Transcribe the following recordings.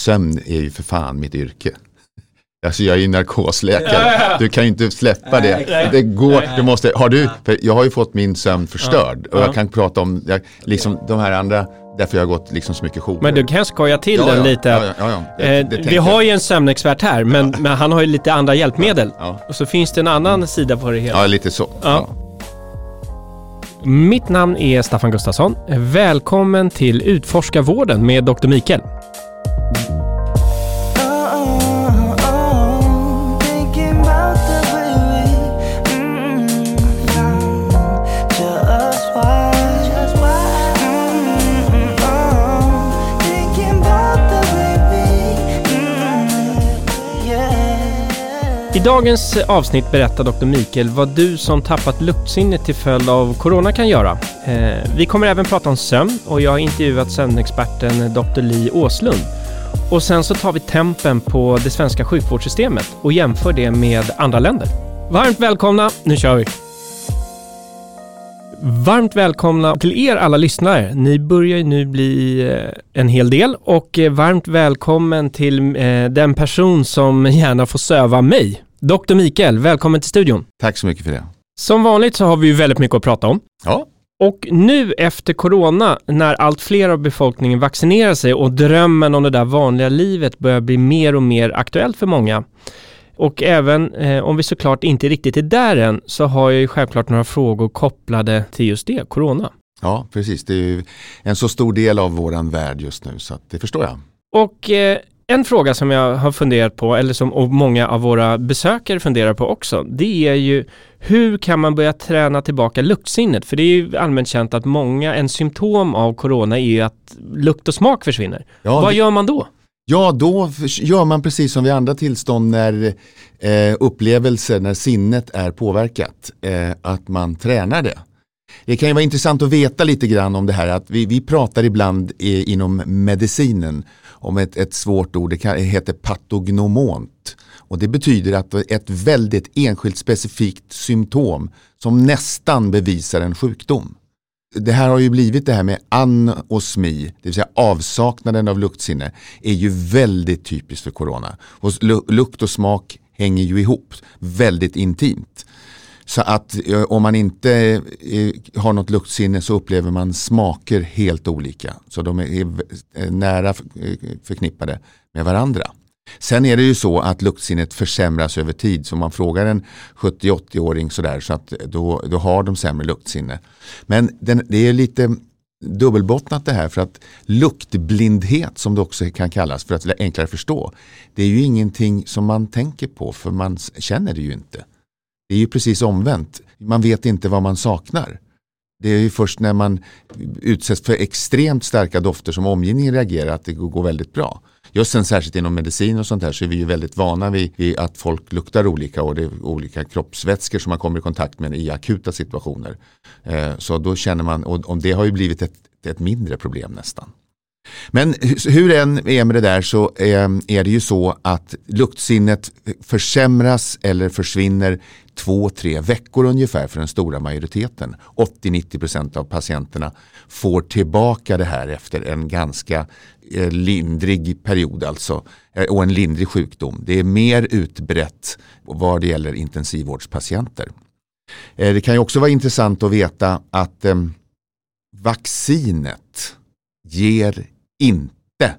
sömn är ju för fan mitt yrke. Alltså jag är ju narkosläkare, ja, ja, ja. du kan ju inte släppa det. Det går, du måste, har du, för jag har ju fått min sömn förstörd och jag kan prata om, jag, liksom de här andra Därför jag har gått liksom så mycket jourer. Men du kan skoja till den lite. Ja, ja, det, det vi har ju en sömnexpert här, men, men han har ju lite andra hjälpmedel. Och så finns det en annan mm. sida på det hela. Ja, lite så. Mitt namn är Staffan Gustafsson. Välkommen till Utforska vården med Dr. Mikael. I dagens avsnitt berättar Dr. Mikael vad du som tappat luktsinnet till följd av corona kan göra. Eh, vi kommer även prata om sömn och jag har intervjuat sömnexperten Dr. Li Åslund. Och sen så tar vi tempen på det svenska sjukvårdssystemet och jämför det med andra länder. Varmt välkomna, nu kör vi! Varmt välkomna till er alla lyssnare. Ni börjar ju nu bli eh, en hel del och eh, varmt välkommen till eh, den person som gärna får söva mig. Dr. Mikael, välkommen till studion. Tack så mycket för det. Som vanligt så har vi ju väldigt mycket att prata om. Ja. Och nu efter corona, när allt fler av befolkningen vaccinerar sig och drömmen om det där vanliga livet börjar bli mer och mer aktuellt för många. Och även eh, om vi såklart inte riktigt är där än, så har jag ju självklart några frågor kopplade till just det, corona. Ja, precis. Det är ju en så stor del av våran värld just nu, så det förstår jag. Och eh, en fråga som jag har funderat på, eller som och många av våra besökare funderar på också, det är ju hur kan man börja träna tillbaka luktsinnet? För det är ju allmänt känt att många, en symptom av corona är ju att lukt och smak försvinner. Ja, Vad gör man då? Ja, då gör man precis som vid andra tillstånd när eh, upplevelser, när sinnet är påverkat, eh, att man tränar det. Det kan ju vara intressant att veta lite grann om det här att vi, vi pratar ibland i, inom medicinen om ett, ett svårt ord, det, kan, det heter patognomont. Och det betyder att ett väldigt enskilt specifikt symptom som nästan bevisar en sjukdom. Det här har ju blivit det här med anosmi, det vill säga avsaknaden av luktsinne, är ju väldigt typiskt för corona. Och lukt och smak hänger ju ihop väldigt intimt. Så att eh, om man inte eh, har något luktsinne så upplever man smaker helt olika. Så de är eh, nära eh, förknippade med varandra. Sen är det ju så att luktsinnet försämras över tid. Så om man frågar en 70-80-åring sådär så att då, då har de sämre luktsinne. Men den, det är lite dubbelbottnat det här för att luktblindhet som det också kan kallas för att enklare förstå. Det är ju ingenting som man tänker på för man känner det ju inte. Det är ju precis omvänt. Man vet inte vad man saknar. Det är ju först när man utsätts för extremt starka dofter som omgivningen reagerar att det går väldigt bra. Just sen särskilt inom medicin och sånt här så är vi ju väldigt vana vid, att folk luktar olika och det är olika kroppsvätskor som man kommer i kontakt med i akuta situationer. Eh, så då känner man, och, det har ju blivit ett, ett mindre problem nästan. Men hur det än är med det där så ehm, är det ju så att luktsinnet försämras eller försvinner två, tre veckor ungefär för den stora majoriteten. 80-90% av patienterna får tillbaka det här efter en ganska eh, lindrig period alltså eh, och en lindrig sjukdom. Det är mer utbrett vad det gäller intensivvårdspatienter. Eh, det kan ju också vara intressant att veta att ehm, vaccinet ger inte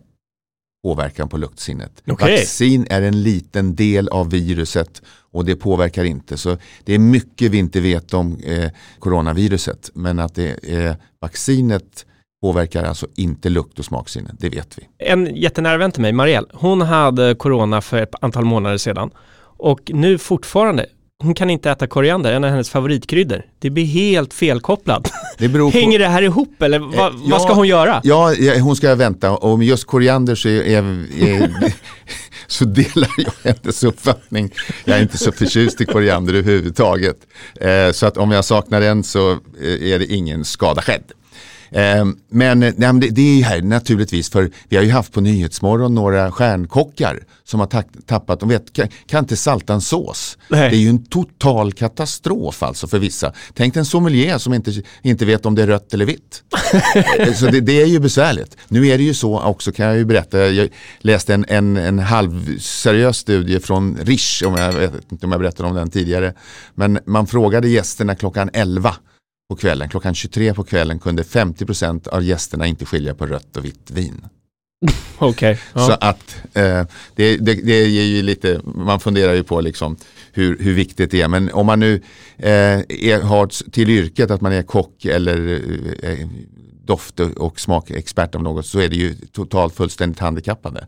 påverkan på luktsinnet. Okay. Vaccin är en liten del av viruset och det påverkar inte. Så det är mycket vi inte vet om eh, coronaviruset. Men att det, eh, vaccinet påverkar alltså inte lukt och smaksinne, det vet vi. En jättenära vän till mig, Marielle, hon hade corona för ett antal månader sedan. Och nu fortfarande, hon kan inte äta koriander, en av hennes favoritkryddor. Det blir helt felkopplat. Det på... Hänger det här ihop eller va, ja, vad ska hon göra? Ja, hon ska vänta och med just koriander så, är, är, så delar jag hennes uppfattning. Jag är inte så förtjust i koriander överhuvudtaget. Eh, så att om jag saknar en så eh, är det ingen skada skedd. Eh, men, nej, det, det är ju här naturligtvis för vi har ju haft på Nyhetsmorgon några stjärnkockar som har tappat, de vet, kan, kan inte salta en sås. Nej. Det är ju en total katastrof alltså för vissa. Tänk en sommelier som inte, inte vet om det är rött eller vitt. så det, det, är ju besvärligt. Nu är det ju så också kan jag ju berätta, jag läste en, en, en halvseriös studie från Rish, om jag vet inte om jag berättade om den tidigare. Men man frågade gästerna klockan 11 på kvällen. Klockan 23 på kvällen kunde 50% av gästerna inte skilja på rött och vitt vin. Okay, ja. Så att eh, det, det, det ger ju lite, man funderar ju på liksom hur, hur viktigt det är. Men om man nu eh, är, har till yrket att man är kock eller eh, doft och smakexpert av något så är det ju totalt fullständigt handikappande.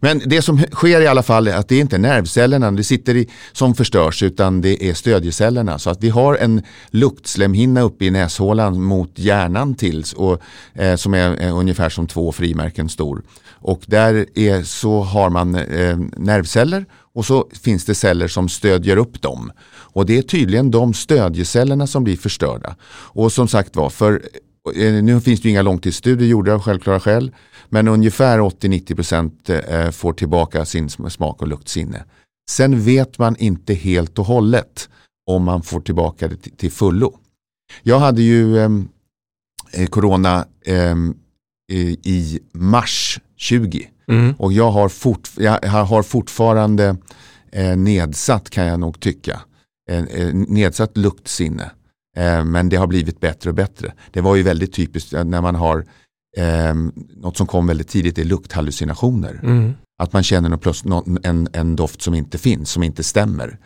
Men det som sker i alla fall är att det är inte nervcellerna det sitter i, som förstörs utan det är stödjecellerna. Så att vi har en luktslemhinna uppe i näshålan mot hjärnan tills och, eh, som är eh, ungefär som två frimärken stor. Och där är, så har man eh, nervceller och så finns det celler som stödjer upp dem. Och det är tydligen de stödjecellerna som blir förstörda. Och som sagt var, för nu finns det inga långtidsstudier gjorda av självklara skäl. Men ungefär 80-90% eh, får tillbaka sin smak och luktsinne. Sen vet man inte helt och hållet om man får tillbaka det till fullo. Jag hade ju ehm, eh, corona eh, i mars 20 mm. och jag har, fort, jag har fortfarande eh, nedsatt kan jag nog tycka. Eh, eh, nedsatt luktsinne. Men det har blivit bättre och bättre. Det var ju väldigt typiskt när man har eh, något som kom väldigt tidigt är lukthallucinationer. Mm. Att man känner något, en, en doft som inte finns, som inte stämmer.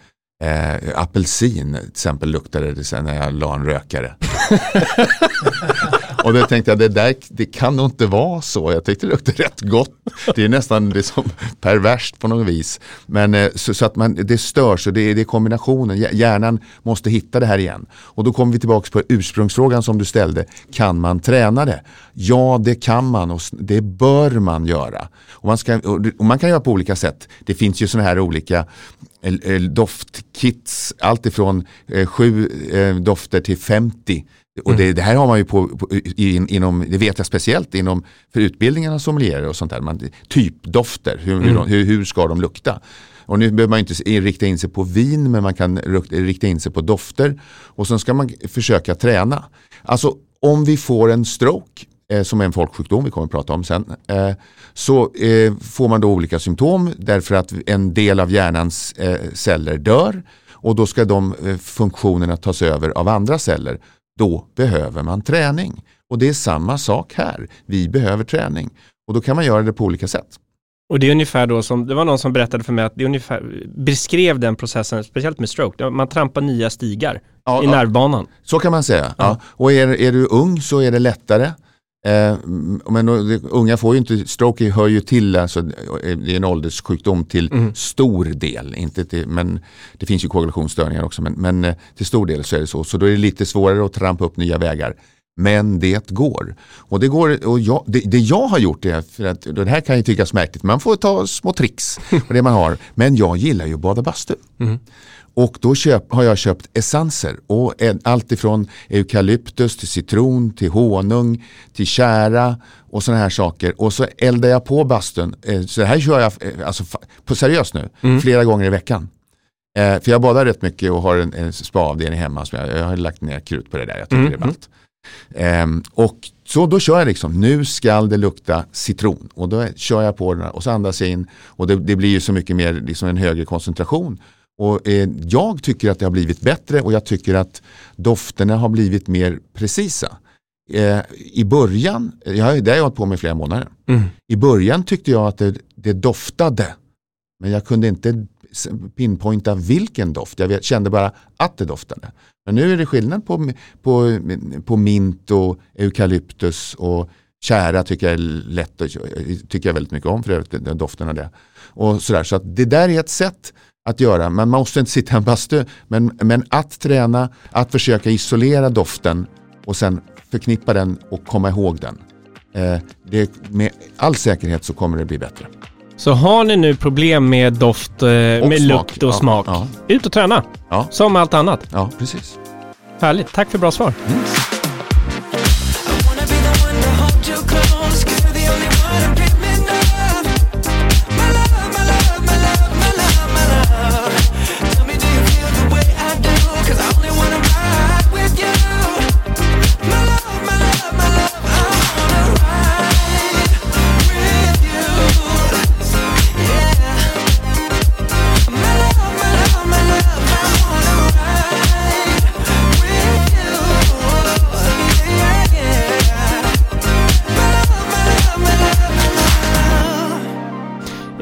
Eh, apelsin till exempel luktade det sen när jag la en rökare. och då tänkte jag det där det kan nog inte vara så. Jag tyckte det luktade rätt gott. Det är nästan liksom perverst på något vis. Men eh, så, så, att man, det störs och det är, det är kombinationen. Hjärnan måste hitta det här igen. Och då kommer vi tillbaka på ursprungsfrågan som du ställde. Kan man träna det? Ja det kan man och det bör man göra. Och man, ska, och man kan göra på olika sätt. Det finns ju sådana här olika eh, eh, doftkits, allt ifrån eh, sju eh, dofter till 50. Och det, mm. det, här har man ju på, på in, inom, det vet jag speciellt inom för utbildningen av sommelierer och sånt där. Man, typdofter, hur, mm. hur, hur ska de lukta? Och nu behöver man inte rikta in sig på vin men man kan rikta in sig på dofter. Och sen ska man försöka träna. Alltså om vi får en stroke eh, som är en folksjukdom, vi kommer att prata om sen, eh, så eh, får man då olika symptom därför att en del av hjärnans celler dör och då ska de funktionerna tas över av andra celler. Då behöver man träning. Och det är samma sak här. Vi behöver träning. Och då kan man göra det på olika sätt. Och det är ungefär då som, det var någon som berättade för mig att det ungefär beskrev den processen, speciellt med stroke, man trampar nya stigar ja, i nervbanan. Så kan man säga. Ja. Och är, är du ung så är det lättare. Eh, men unga får ju inte, stroke hör ju till, alltså, det är en ålderssjukdom till mm. stor del. Inte till, men det finns ju koagulationsstörningar också men, men eh, till stor del så är det så. Så då är det lite svårare att trampa upp nya vägar. Men det går. Och det, går, och jag, det, det, jag har gjort är, för att det här kan ju tyckas märkligt, man får ta små tricks på det man har. Men jag gillar ju att bada bastu. Mm. Och då köp, har jag köpt essenser. Och en, allt ifrån eukalyptus till citron till honung till kära och sådana här saker. Och så eldar jag på bastun. Eh, så det här kör jag eh, alltså, på seriöst nu, mm. flera gånger i veckan. Eh, för jag badar rätt mycket och har en, en spaavdelning hemma. Så jag, jag har lagt ner krut på det där. Jag tycker mm. det är ballt. Um, och så då kör jag liksom, nu ska det lukta citron. Och då kör jag på den och så andas jag in. Och det, det blir ju så mycket mer, liksom en högre koncentration. Och eh, jag tycker att det har blivit bättre och jag tycker att dofterna har blivit mer precisa. Eh, I början, jag, det har jag hållit på med i flera månader. Mm. I början tyckte jag att det, det, doftade. Men jag kunde inte pinpointa vilken doft. Jag kände bara att det doftade. Men nu är det skillnad på, på, på mint och eukalyptus och kära tycker jag är lätt tycker jag väldigt mycket om för övrigt, doften av det. Och sådär, så att det där är ett sätt att göra. Man måste inte sitta i en bastu. Men, men att träna, att försöka isolera doften och sen förknippa den och komma ihåg den. Eh, det, med all säkerhet så kommer det bli bättre. Så har ni nu problem med doft, eh, med smak. lukt och ja, smak, ja. ut och träna. Ja. Som allt annat. Ja, precis. Härligt. Tack för bra svar. Mm.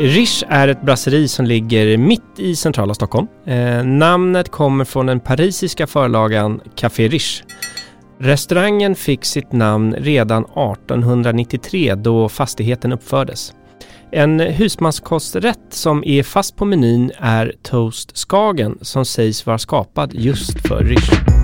Rish är ett brasseri som ligger mitt i centrala Stockholm. Eh, namnet kommer från den parisiska förlagan Café Riche. Restaurangen fick sitt namn redan 1893 då fastigheten uppfördes. En husmanskosträtt som är fast på menyn är Toast Skagen som sägs vara skapad just för Riche.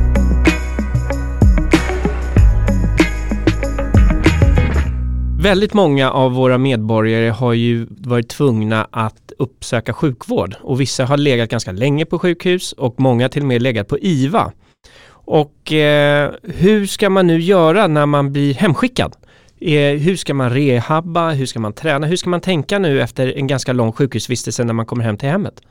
Väldigt många av våra medborgare har ju varit tvungna att uppsöka sjukvård och vissa har legat ganska länge på sjukhus och många till och med legat på IVA. Och eh, hur ska man nu göra när man blir hemskickad? Eh, hur ska man rehabba? Hur ska man träna? Hur ska man tänka nu efter en ganska lång sjukhusvistelse när man kommer hem till hemmet?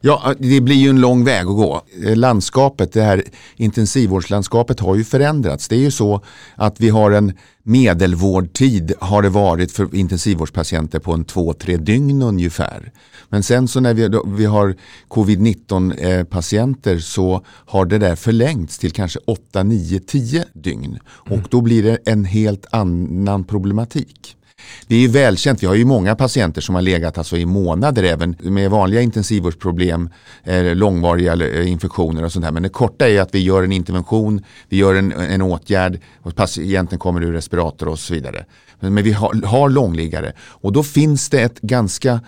Ja, äh, det blir ju en lång väg att gå. Eh, landskapet, det här intensivvårdslandskapet har ju förändrats. Det är ju så att vi har en medelvårdtid har det varit för intensivvårdspatienter på en två, tre dygn ungefär. Men sen så när vi, vi har covid-19-patienter eh, så har det där förlängts till kanske 8, 9, 10 dygn. Och då blir det en helt annan problematik. Det är välkänt, vi har ju många patienter som har legat alltså i månader även med vanliga intensivvårdsproblem, eh, långvariga eh, infektioner och sånt här. Men det korta är att vi gör en intervention, vi gör en, en åtgärd och patienten kommer ur respirator och så vidare. Men, men vi har, har långliggare och då finns det ett ganska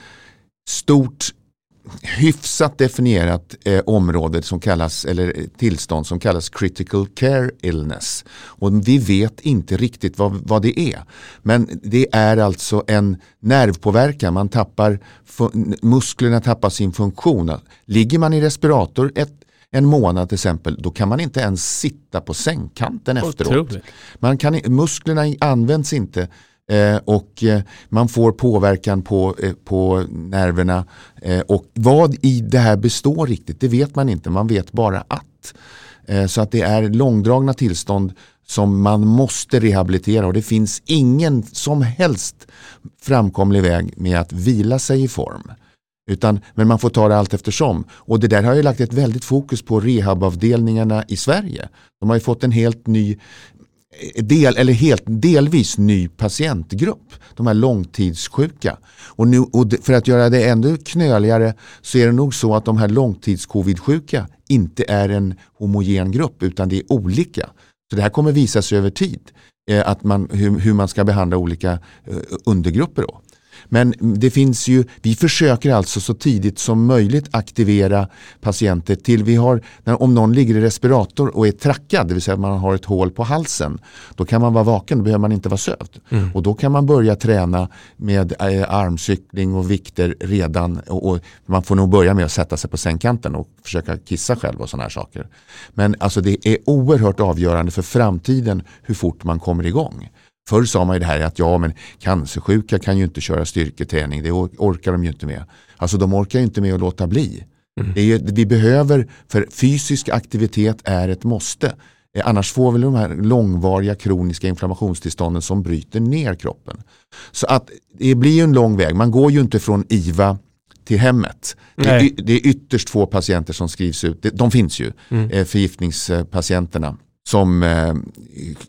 stort hyfsat definierat eh, område som kallas, eller tillstånd som kallas critical care illness. Och vi vet inte riktigt vad, vad det är. Men det är alltså en nervpåverkan, man tappar, musklerna tappar sin funktion. Ligger man i respirator ett, en månad till exempel, då kan man inte ens sitta på sängkanten efteråt. Man kan, musklerna används inte Eh, och eh, man får påverkan på, eh, på nerverna. Eh, och vad i det här består riktigt, det vet man inte. Man vet bara att. Eh, så att det är långdragna tillstånd som man måste rehabilitera och det finns ingen som helst framkomlig väg med att vila sig i form. Utan, men man får ta det allt eftersom. Och det där har ju lagt ett väldigt fokus på rehabavdelningarna i Sverige. De har ju fått en helt ny del, eller helt delvis ny patientgrupp. De här långtidssjuka. Och, nu, och för att göra det ännu knöligare så är det nog så att de här långtidscovidsjuka inte är en homogen grupp utan det är olika. Så det här kommer visa sig över tid. Eh, att man, hur, hur, man ska behandla olika eh, undergrupper. Då. Men det finns ju, vi försöker alltså så tidigt som möjligt aktivera patienter till vi har, när, om någon ligger i respirator och är trackad, det vill säga att man har ett hål på halsen, då kan man vara vaken, då behöver man inte vara sövd. Mm. Och då kan man börja träna med eh, armcykling och vikter redan och, och, man får nog börja med att sätta sig på sängkanten och försöka kissa själv och sådana här saker. Men alltså det är oerhört avgörande för framtiden hur fort man kommer igång. Förr sa man ju det här att ja men cancersjuka kan ju inte köra styrketräning, det orkar de ju inte med. Alltså de orkar ju inte med att låta bli. Mm. Det är, vi behöver, för fysisk aktivitet är ett måste. Eh, annars får vi de här långvariga kroniska inflammationstillstånden som bryter ner kroppen. Så att det blir ju en lång väg, man går ju inte från IVA till hemmet. Det är, det är ytterst få patienter som skrivs ut, de finns ju, mm. Eh, förgiftningspatienterna som eh,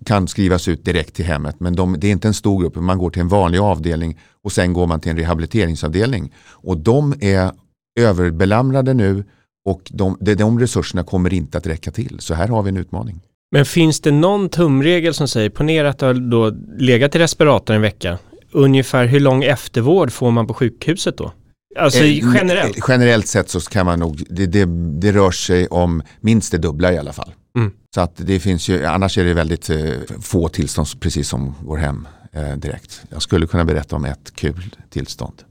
kan skrivas ut direkt till hemmet. Men de, det är inte en stor grupp, man går till en vanlig avdelning och sen går man till en rehabiliteringsavdelning. Och de är överbelamrade nu och de, de, resurserna kommer inte att räcka till. Så här har vi en utmaning. Men finns det någon tumregel som säger, ponera att du har då legat i respirator en vecka, ungefär hur lång eftervård får man på sjukhuset då? Alltså eh, generellt? Generellt sett så kan man nog, det, det, det rör sig om minst det dubbla i alla fall. Mm. Så att det finns ju, annars är det väldigt eh, få tillstånd precis som går hem eh, direkt. Jag skulle kunna berätta om ett kul tillstånd.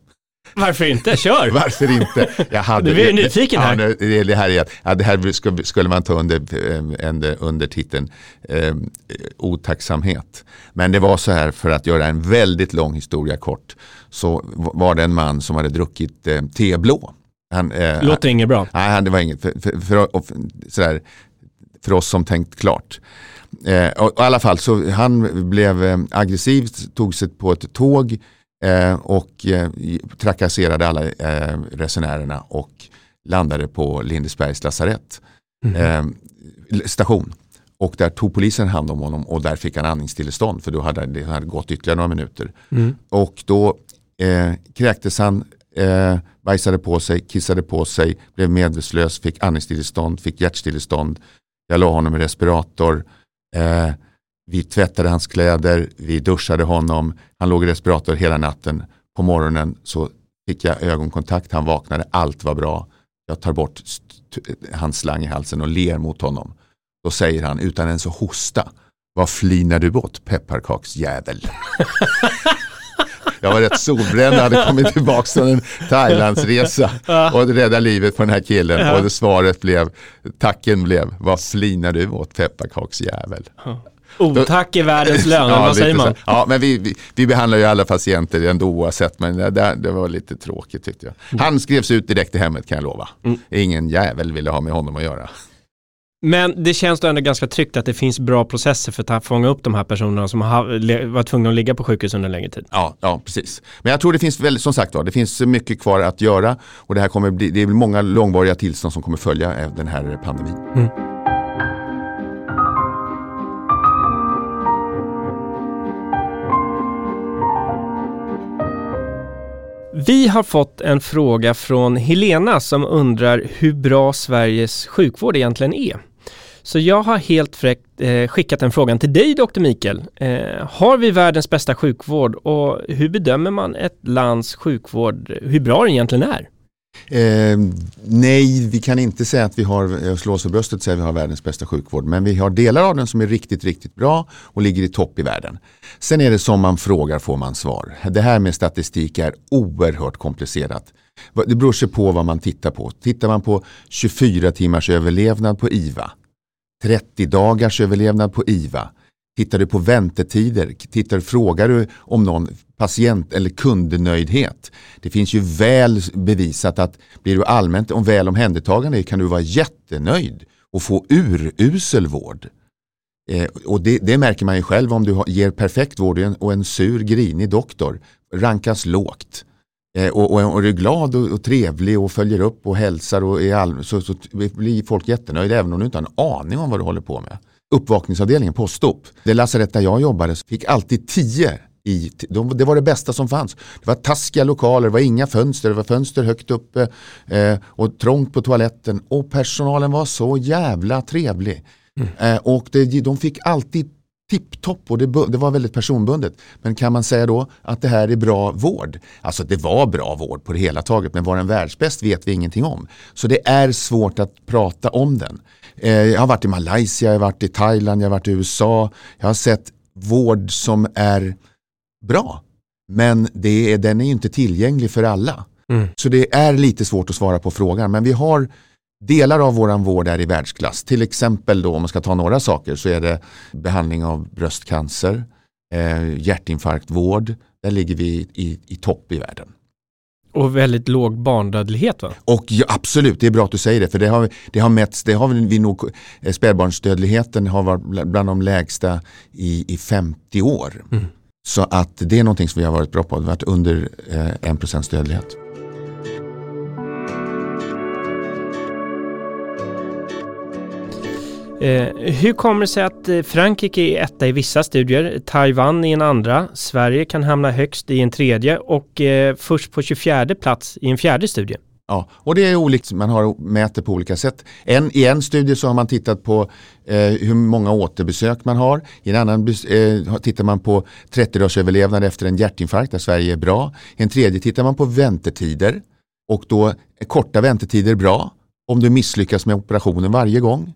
Varför inte? Kör! Varför inte? Jag hade, du är nyfiken här. Ja, det, det, här är, ja, det här skulle, skulle man ta under, under, eh, under titeln eh, otacksamhet. Men det var så här för att göra en väldigt lång historia kort. Så var det en man som hade druckit eh, teblå. Han, eh, Låter inget bra. Nej, det var inget. För, för, för, för, sådär, för oss som tänkt klart. Eh, och, och, I alla fall så han blev eh, aggressiv, tog sig på ett tåg eh, och eh, trakasserade alla eh, resenärerna och landade på Lindesbergs lasarett mm. station. Och där tog polisen hand om honom och där fick han andningsstillestånd för då hade det hade gått ytterligare några minuter. Mm. Och då eh, kräktes han eh, bajsade på sig, kissade på sig, blev medvetslös, fick andningsstillestånd, fick hjärtstillestånd. Jag la honom i respirator. Eh, vi tvättade hans kläder, vi duschade honom, han låg i respirator hela natten. På morgonen så fick jag ögonkontakt, han vaknade, allt var bra. Jag tar bort hans slang i halsen och ler mot honom. Då säger han utan ens att hosta, vad flinar du bort pepparkaksjävel? jag var rätt solbränd och hade kommit tillbaka från en Thailandsresa och rädda livet på den här killen. Och svaret blev, tacken blev, vad flinar du åt pepparkaksjävel? Otack är världens lön, ja, vad säger man? Ja, men vi, vi, vi, behandlar ju alla patienter ändå oavsett, men det, det var lite tråkigt tyckte jag. Mm. Han skrevs ut direkt i hemmet kan jag lova. Mm. Ingen jävel ville ha med honom att göra. Men det känns då ändå ganska tryggt att det finns bra processer för att fånga upp de här personerna som har varit tvungna att ligga på sjukhus under en längre tid. Ja, ja precis. Men jag tror det finns, väl, som sagt var, det finns mycket kvar att göra och det här kommer bli, det är många långvariga tillstånd som kommer följa den här pandemin. Mm. Vi har fått en fråga från Helena som undrar hur bra Sveriges sjukvård egentligen är. Så jag har helt fräckt eh, skickat den frågan till dig Dr. Mikael. Eh, har vi världens bästa sjukvård och hur bedömer man ett lands sjukvård, hur bra den egentligen är? Eh, nej, vi kan inte säga att vi har, slå oss för bröstet och säga att vi har världens bästa sjukvård. Men vi har delar av den som är riktigt, riktigt bra och ligger i topp i världen. Sen är det som man frågar får man svar. Det här med statistik är oerhört komplicerat. Det beror sig på vad man tittar på. Tittar man på 24 timmars överlevnad på IVA, 30 dagars överlevnad på IVA, Tittar du på väntetider, tittar, frågar du om någon patient eller kundnöjdhet. Det finns ju väl bevisat att blir du allmänt om väl omhändertagande kan du vara jättenöjd och få urusel vård. Eh, och det, det, märker man ju själv om du ger perfekt vård och en, och en sur grinig doktor rankas lågt. Eh, och, och, och är glad och, och, trevlig och följer upp och hälsar och är all, så, så blir folk jättenöjda även om du inte har en aning om vad du håller på med uppvakningsavdelningen, postop. Det lasarett där jag jobbade fick alltid tio i, det var det bästa som fanns. Det var taskiga lokaler, det var inga fönster, det var fönster högt uppe eh, och trångt på toaletten. Och personalen var så jävla trevlig. Mm. Eh, och det, de fick alltid tipptopp och det, det, var väldigt personbundet. Men kan man säga då att det här är bra vård? Alltså det var bra vård på det hela taget men var den världsbäst vet vi ingenting om. Så det är svårt att prata om den. Eh, jag har varit i Malaysia, jag har varit i Thailand, jag har varit i USA. Jag har sett vård som är bra. Men det är, den är inte tillgänglig för alla. Mm. Så det är lite svårt att svara på frågan. Men vi har delar av våran vård är i världsklass. Till exempel då om man ska ta några saker så är det behandling av bröstcancer, eh, hjärtinfarktvård. Där ligger vi i, i topp i världen. Och väldigt låg barndödlighet va? Och ja, absolut, det är bra att du säger det. För det har, det har mätts, det har vi nog, eh, spädbarnsdödlighet har varit bland de lägsta i, i 50 år. Mm. Så att det är någonting som vi har varit bra på. Det har varit under eh, 1% dödlighet. Eh, hur kommer det sig att eh, Frankrike är etta i vissa studier, Taiwan i en andra, Sverige kan hamna högst i en tredje och eh, först på 24 plats i en fjärde studie? Ja, och det är olikt, man har mäter på olika sätt. En, I en studie så har man tittat på eh, hur många återbesök man har. I en annan eh, tittar man på 30-dagarsöverlevnad efter en hjärtinfarkt där Sverige är bra. I en tredje tittar man på väntetider och då är korta väntetider bra om du misslyckas med operationen varje gång.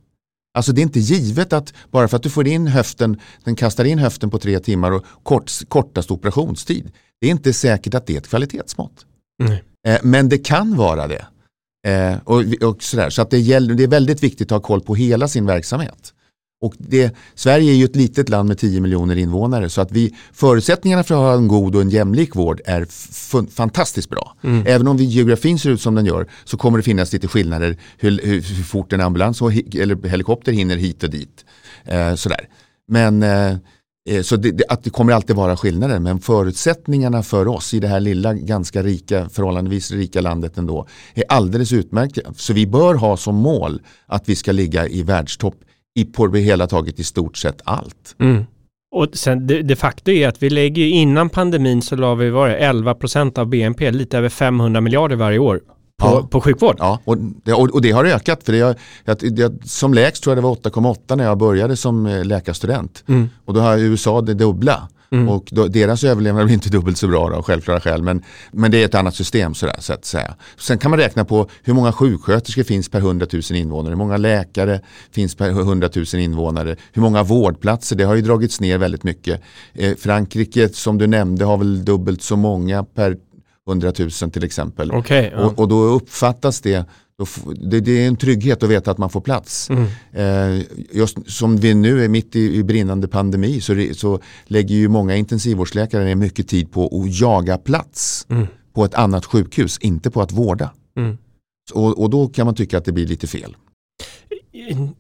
Alltså det är inte givet att bara för att du får in höften, den kastar in höften på tre timmar och kort, kortast operationstid. Det är inte säkert att det är ett kvalitetsmått. Eh, men det kan vara det. Eh, och, och sådär. Så att det, gäller, det är väldigt viktigt att ha koll på hela sin verksamhet. Och det, Sverige är ju ett litet land med 10 miljoner invånare så att vi, förutsättningarna för att ha en god och en jämlik vård är fantastiskt bra. Mm. Även om vi, geografin ser ut som den gör så kommer det finnas lite skillnader hur, hur, fort en ambulans och, eller helikopter hinner hit och dit. Eh, sådär. Men eh, eh, så det, det, att det kommer alltid vara skillnader men förutsättningarna för oss i det här lilla ganska rika, förhållandevis rika landet ändå är alldeles utmärkta. Så vi bör ha som mål att vi ska ligga i världstopp i på det hela taget i stort sett allt. Mm. Och sen de, de facto är att vi lägger innan pandemin så la vi var det, 11 procent av BNP, lite över 500 miljarder varje år på, ja. på sjukvård. Ja, och det, och det har ökat. För det, har, det, som lägst tror jag det var 8,8 när jag började som eh, läkarstudent. Mm. Och då har USA det dubbla. Mm. Och då, deras överlevnad blir inte dubbelt så bra av självklara skäl. Men, men det är ett annat system sådär, så att säga. Sen kan man räkna på hur många sjuksköterskor finns per 100 000 invånare. Hur många läkare finns per 100 000 invånare. Hur många vårdplatser. Det har ju dragits ner väldigt mycket. Eh, Frankrike som du nämnde har väl dubbelt så många per 100 000 till exempel. Okay, ja. och, och, då uppfattas det det, det, är en trygghet att veta att man får plats. Mm. Eh, just som vi nu är mitt i, i brinnande pandemi så, så lägger ju många intensivvårdsläkare ner mycket tid på att jaga plats mm. på ett annat sjukhus, inte på att vårda. Mm. Och, och, då kan man tycka att det blir lite fel.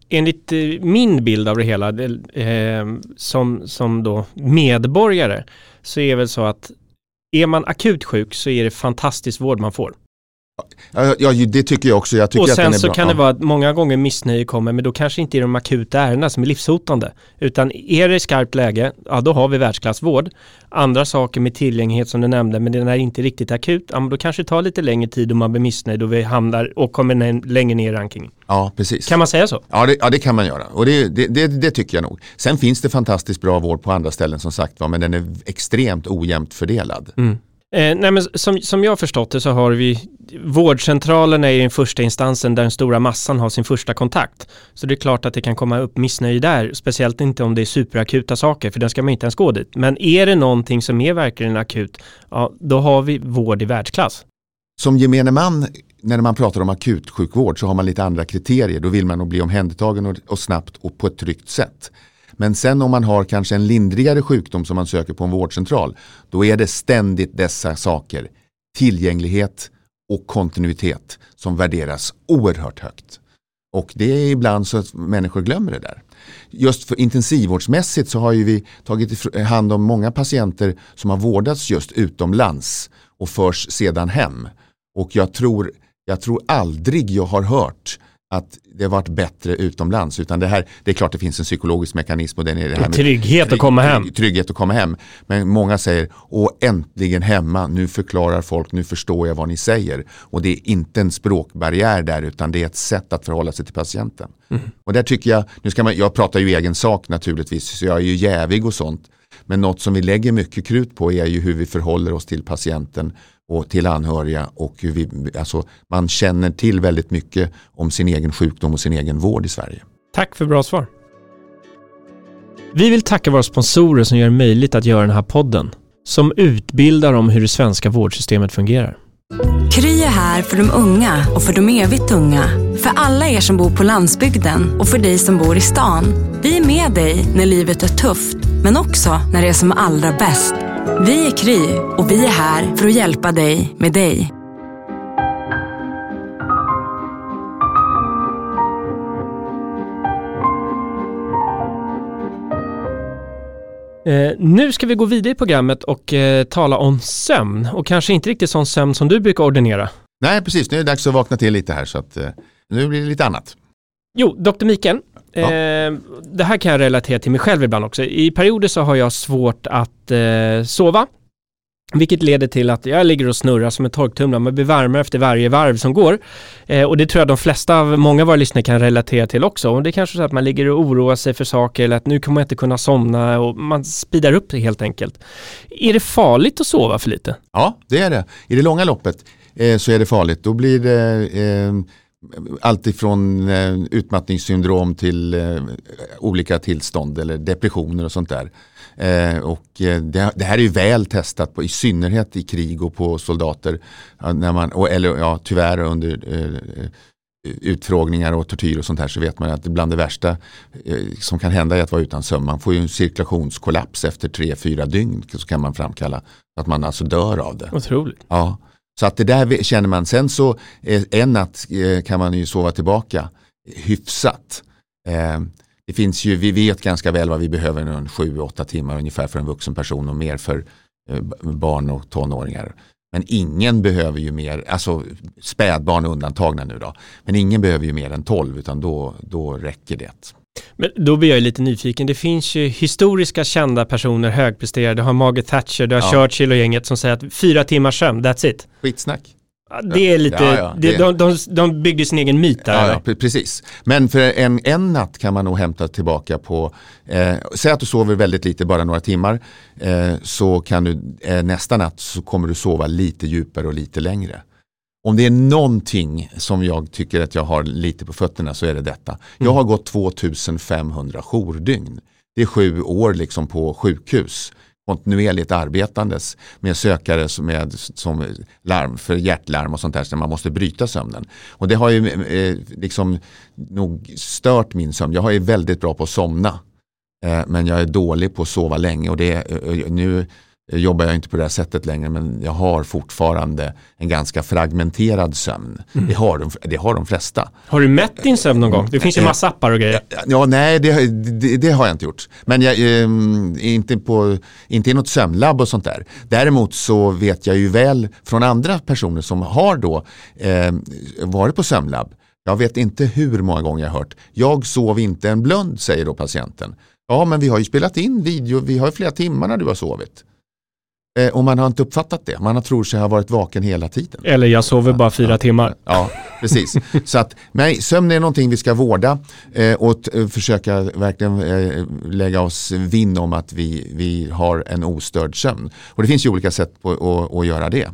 Enligt eh, min bild av det hela eh, som, som då medborgare så är det väl så att är man akut sjuk så är det fantastisk vård man får. Ja, det tycker jag också. Jag tycker och sen att så bra. kan det vara att många gånger missnöje kommer, men då kanske inte är de akuta ärendena som är livshotande. Utan är det skarpt läge, ja då har vi världsklassvård. Andra saker med tillgänglighet som du nämnde, men den är inte riktigt akut, ja men då kanske det tar lite längre tid om man blir missnöjd och vi hamnar och kommer längre ner i rankingen. Ja, precis. Kan man säga så? Ja, det, ja, det kan man göra. Och det, det, det, det, tycker jag nog. Sen finns det fantastiskt bra vård på andra ställen som sagt var, men den är extremt ojämnt fördelad. Mm. Eh, nej men som, som jag har förstått det så har vi vårdcentralen är den första instansen där den stora massan har sin första kontakt. Så det är klart att det kan komma upp missnöje där, speciellt inte om det är superakuta saker, för den ska man inte ens gå dit. Men är det någonting som är verkligen akut, ja, då har vi vård i världsklass. Som gemene man, när man pratar om akutsjukvård så har man lite andra kriterier. Då vill man nog bli omhändertagen och, och snabbt och på ett tryggt sätt. Men sen om man har kanske en lindrigare sjukdom som man söker på en vårdcentral, då är det ständigt dessa saker. Tillgänglighet och kontinuitet som värderas oerhört högt. Och det är ibland så att människor glömmer det där. Just för intensivvårdsmässigt så har vi tagit hand om många patienter som har vårdats just utomlands och förs sedan hem. Och jag tror, jag tror aldrig jag har hört att det varit bättre utomlands. Utan det, här, det är klart det finns en psykologisk mekanism. Och den är det här trygghet trygg, att komma hem. Trygghet att komma hem. Men många säger, åh äntligen hemma, nu förklarar folk, nu förstår jag vad ni säger. Och det är inte en språkbarriär där utan det är ett sätt att förhålla sig till patienten. Mm. Och där tycker jag, nu ska man, jag pratar ju egen sak naturligtvis, så jag är ju jävig och sånt. Men något som vi lägger mycket krut på är ju hur vi förhåller oss till patienten och till anhöriga och vi, alltså, man känner till väldigt mycket om sin egen sjukdom och sin egen vård i Sverige. Tack för bra svar. Vi vill tacka våra sponsorer som gör det möjligt att göra den här podden, som utbildar om hur det svenska vårdsystemet fungerar. Kry är här för de unga och för de evigt unga. För alla er som bor på landsbygden och för dig som bor i stan. Vi är med dig när livet är tufft, men också när det är som allra bäst. Vi är Kry och vi är här för att hjälpa dig med dig. Eh, nu ska vi gå vidare i programmet och eh, tala om sömn och kanske inte riktigt sån sömn som du brukar ordinera. Nej, precis. Nu är det dags att vakna till lite här så att eh, nu blir det lite annat. Jo, Dr. Mikael, Ja. Eh, det här kan jag relatera till mig själv ibland också. I perioder så har jag svårt att eh, sova. Vilket leder till att jag ligger och snurrar som en torktumlare. Man blir varmare efter varje varv som går. Eh, och det tror jag de flesta av, många av våra lyssnare kan relatera till också. Och det är kanske så att man ligger och oroar sig för saker eller att nu kommer jag inte kunna somna och man speedar upp det helt enkelt. Är det farligt att sova för lite? Ja, det är det. I det långa loppet eh, så är det farligt. Då blir det eh, alltifrån eh, utmattningssyndrom till eh, olika tillstånd eller depressioner och sånt där. Eh, och eh, det, det, här är ju väl testat på, i synnerhet i krig och på soldater. När man, och, eller ja, tyvärr under eh, utfrågningar och tortyr och sånt här så vet man att bland det värsta eh, som kan hända är att vara utan sömn. Man får ju en cirkulationskollaps efter tre, fyra dygn så kan man framkalla att man alltså dör av det. Otroligt. Ja. Så att det där känner man. Sen så en natt eh, kan man ju sova tillbaka hyfsat. Eh, det finns ju, vi vet ganska väl vad vi behöver, 7-8 timmar ungefär för en vuxen person och mer för eh, barn och tonåringar. Men ingen behöver ju mer, alltså spädbarn undantagna nu då, men ingen behöver ju mer än 12 utan då, då räcker det. Men då blir jag lite nyfiken. Det finns ju historiska kända personer, högpresterade. Du har Margaret Thatcher, du har Ja. Churchill och gänget som säger att fyra timmars sömn, that's it. Skitsnack. Det är lite, Ja, ja, det, De, de, de byggde sin egen myt där. Ja, precis. Men för en, en natt kan man nog hämta tillbaka på, eh, säg att du sover väldigt lite, bara några timmar, eh, så kan du eh, nästa natt så kommer du sova lite djupare och lite längre. Om det är någonting som jag tycker att jag har lite på fötterna så är det detta. Jag har gått 2500 jourdygn. Det är sju år liksom på sjukhus kontinuerligt arbetandes med sökare som, med, som larm för hjärtlarm och sånt där så man måste bryta sömnen. Och det har ju eh, liksom nog stört min sömn. Jag är väldigt bra på att somna. Eh, men jag är dålig på att sova länge och det, eh, nu jobbar jag inte på det här sättet längre men jag har fortfarande en ganska fragmenterad sömn. Det, har de, det har de flesta. Har du mätt din sömn någon gång? Det finns ju massa appar och grejer. Ja, nej det, det, det har jag inte gjort. Men jag, eh, inte, på, inte i något sömnlabb och sånt där. Däremot så vet jag ju väl från andra personer som har då eh, varit på sömnlabb. Jag vet inte hur många gånger jag har hört. Jag sov inte en blund säger då patienten. Ja men vi har ju spelat in video, vi har ju flera timmar när du har sovit. Eh, och man har inte uppfattat det. Man har tror sig ha varit vaken hela tiden. Eller jag sover bara fyra timmar. Ja, precis. Så att, nej, sömn är någonting vi ska vårda eh, och eh, försöka verkligen eh, lägga oss vinn om att vi, vi har en ostörd sömn. Och det finns ju olika sätt på att, att göra det.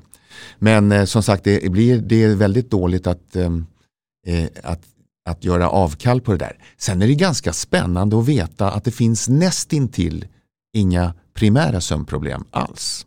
Men eh, som sagt, det, blir, det är väldigt dåligt att, ehm, eh, att, att göra avkall på det där. Sen är det ganska spännande att veta att det finns nästintill inga primära sömnproblem alls.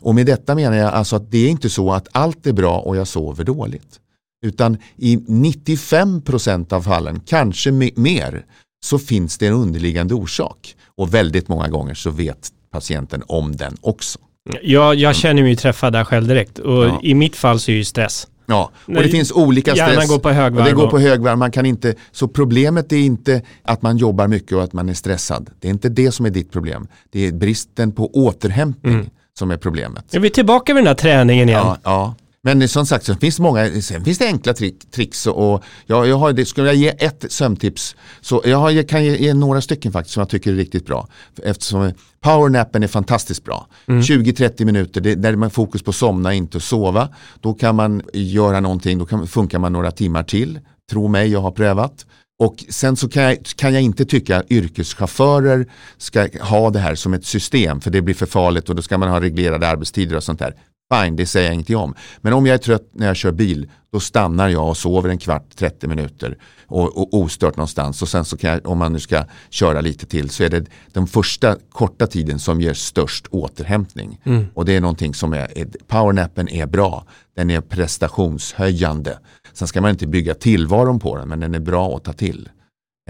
Och med detta menar jag alltså att det är inte så att allt är bra och jag sover dåligt. Utan i 95% av fallen, kanske me- mer, så finns det en underliggande orsak. Och väldigt många gånger så vet patienten om den också. Jag, jag känner mig träffad där själv direkt och Ja. i mitt fall så är det ju stress. Ja, och Nej, det finns olika hjärnan stress. går på högvarv Och det går på högvarv. Man kan inte, så problemet är inte att man jobbar mycket och att man är stressad. Det är inte det som är ditt problem. Det är bristen på återhämtning Mm. Som är problemet. Är vi tillbaka vid den här träningen igen? Ja, ja. Men som sagt, så finns det många, sen finns det enkla trick, tricks och jag, jag har, det, skulle jag ge ett sömntips så jag, har, jag kan ge, ge några stycken faktiskt som jag tycker är riktigt bra. Eftersom powernappen är fantastiskt bra. 20-30 minuter, det, där man fokus på somna, inte sova. Då kan man göra någonting, då kan, funkar man några timmar till. Tro mig, jag har prövat. Och sen så kan jag, kan jag inte tycka att yrkeschaufförer ska ha det här som ett system för det blir för farligt och då ska man ha reglerade arbetstider och sånt där. Fine, det säger jag ingenting om. Men om jag är trött när jag kör bil, då stannar jag och sover en kvart, 30 minuter och, och ostört någonstans. Och sen så kan jag, om man nu ska köra lite till, så är det den första korta tiden som ger störst återhämtning. Och det är någonting som är, powernappen är bra. Den är prestationshöjande. Sen ska man inte bygga tillvaron på den, men den är bra att ta till.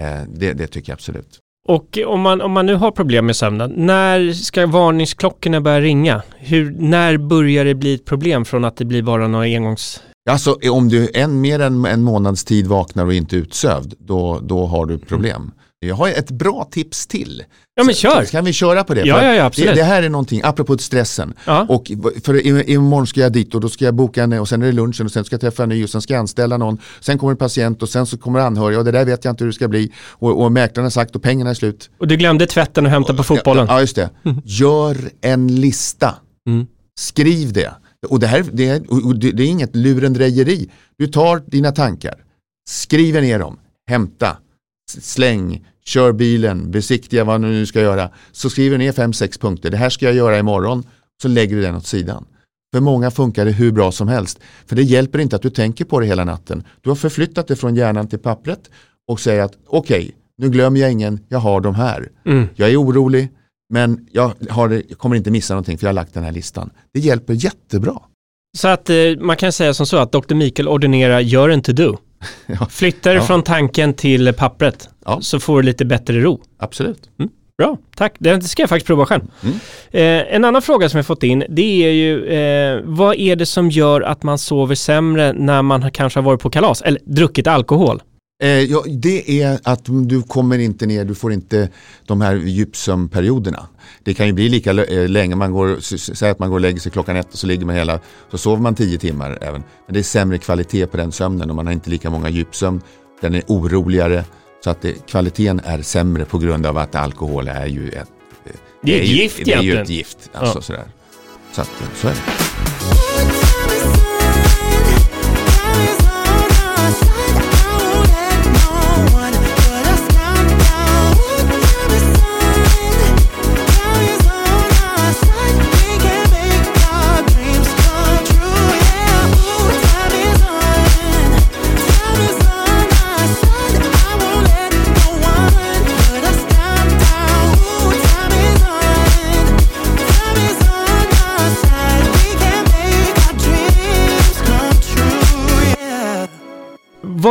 Eh, det, det tycker jag absolut. Och om man, om man nu har problem med sömnen, när ska varningsklockorna börja ringa? Hur, när börjar det bli ett problem från att det blir bara några engångs... Alltså om du en, mer än en månads tid vaknar och inte är utsövd, då, då har du problem. Jag har ett bra tips till. Ja men kör! Så kan vi köra på det? Ja, ja, ja, absolut. Det, det här är någonting, apropå stressen. Ja. Och för i- imorgon ska jag dit och då ska jag boka en och sen är det lunchen och sen ska jag träffa en ny och sen ska jag anställa någon. Sen kommer en patient och sen så kommer anhöriga och det där vet jag inte hur det ska bli. Och, och mäklaren har sagt och pengarna är slut. Och du glömde tvätten och hämta på fotbollen. Ja, just det. Gör en lista. Mm. Skriv det. Och det här det är, och det, det är inget lurendrejeri. Du tar dina tankar, skriver ner dem, hämta, släng, kör bilen, besiktiga vad du nu ska göra. Så skriver du ner fem, sex punkter. Det här ska jag göra imorgon. Så lägger du den åt sidan. För många funkar det hur bra som helst. För det hjälper inte att du tänker på det hela natten. Du har förflyttat det från hjärnan till pappret och säger att okej, nu glömmer jag ingen, jag har de här. Mm. Jag är orolig, men jag, har, jag kommer inte missa någonting för jag har lagt den här listan. Det hjälper jättebra. Så att eh, man kan säga som så att Dr. Mikael ordinerar gör en to-do. Ja. Flyttar Ja. från tanken till pappret Ja. så får du lite bättre ro. Absolut. Bra, tack. Det ska jag faktiskt prova själv. Mm. Eh, en annan fråga som jag fått in, det är ju eh, vad är det som gör att man sover sämre när man kanske har varit på kalas eller druckit alkohol? Eh, ja, det är att du kommer inte ner, du får inte de här djupsömnperioderna. Det kan ju bli lika eh, länge, man går, säg att man går och lägger sig klockan ett och så ligger man hela, så sover man tio timmar även. Men det är sämre kvalitet på den sömnen och man har inte lika många djupsömn. Den är oroligare Så att det, kvaliteten är sämre på grund av att alkohol är ju ett, Det är ett ju- gift Det är ju ett gift. Alltså, Ja. sådär. Så, att, så är det.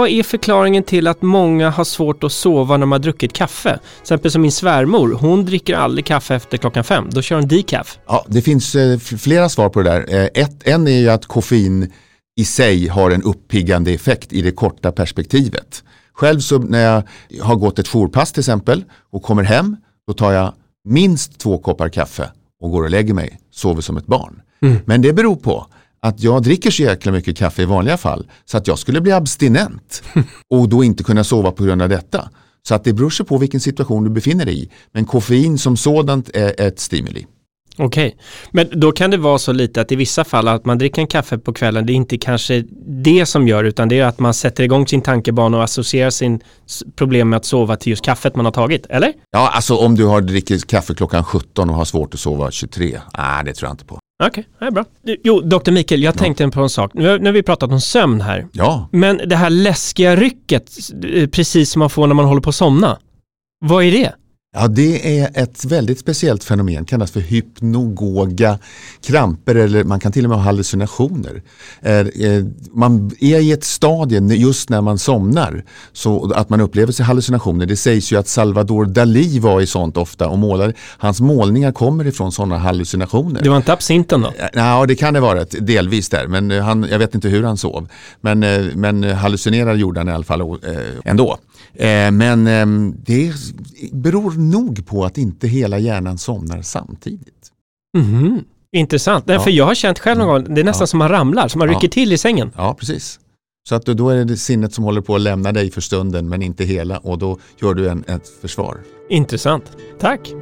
Vad är förklaringen till att många har svårt att sova när de har druckit kaffe? Till exempel som min svärmor, hon dricker aldrig kaffe efter klockan fem. Då kör hon decaf. Ja, det finns eh, flera svar på det där. Eh, ett, en är ju att koffein i sig har en uppiggande effekt i det korta perspektivet. Själv så när jag har gått ett jourpass till exempel och kommer hem, då tar jag minst två koppar kaffe och går och lägger mig, sover som ett barn. Men det beror på att jag dricker så jäkla mycket kaffe i vanliga fall så att jag skulle bli abstinent och då inte kunna sova på grund av detta. Så att det beror sig på vilken situation du befinner dig i. Men koffein som sådant är ett stimuli. Okej, men då kan det vara så lite att i vissa fall att man dricker en kaffe på kvällen, det är inte kanske det som gör, utan det är att man sätter igång sin tankebana och associerar sin problem med att sova till just kaffet man har tagit, eller? Ja, alltså om du har dricker kaffe klockan 17 och har svårt att sova 23. Nej, det tror jag inte på. Okej, det är bra. Jo, Dr. Mikael, jag tänkte på en sak. Nu har, nu har vi pratat om sömn här. Ja, Men det här läskiga rycket, eh, precis som man får när man håller på att somna. Vad är det? Ja det är ett väldigt speciellt fenomen, kallas för hypnogoga kramper eller man kan till och med ha hallucinationer. Eh, eh, Man är i ett stadie just när man somnar så att man upplever sig hallucinationer. Det sägs ju att Salvador Dalí var i sånt ofta och målade. Hans målningar kommer ifrån sådana hallucinationer. Det var inte absinten då? Ja, det kan det vara, delvis där. Men eh, han, jag vet inte hur han sov. Men, eh, men hallucinerar gjorde han i alla fall eh, ändå. Eh, Men eh, det beror nog på att inte hela hjärnan somnar samtidigt. Mhm. Intressant. Ja. För jag har känt själv någon gång, det är nästan Ja. som man ramlar, som man Ja. rycker till i sängen. Ja, precis. Så att då är det sinnet som håller på att lämna dig för stunden men inte hela och då gör du en, ett försvar. Intressant. Tack.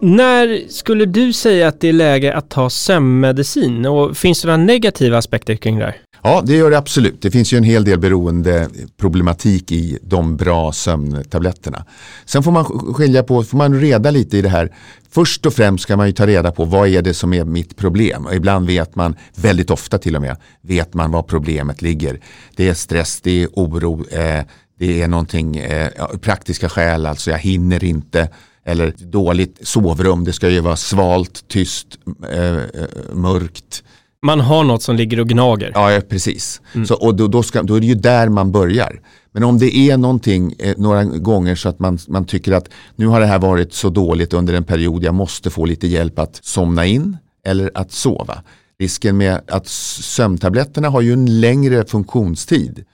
När skulle du säga att det är läge att ta sömnmedicin? Och finns det några negativa aspekter kring det här? Ja, det gör det absolut. Det finns ju en hel del beroendeproblematik i de bra sömntabletterna. Sen får man skilja på, får man reda lite i det här. Först och främst ska man ju ta reda på vad är det som är mitt problem. Och ibland vet man, väldigt ofta till och med, vet man var problemet ligger. Det är stress, det är oro, eh, det är någonting, eh, praktiska skäl, alltså jag hinner inte. Eller dåligt sovrum, det ska ju vara svalt, tyst, eh, eh, mörkt. Man har något som ligger och gnager. Ja, precis. Så, och då, då, ska, då är det ju där man börjar. Men om det är någonting eh, några gånger så att man, man tycker att nu har det här varit så dåligt under en period, jag måste få lite hjälp att somna in eller att sova. Risken med att sömntabletterna har ju en längre funktionstid.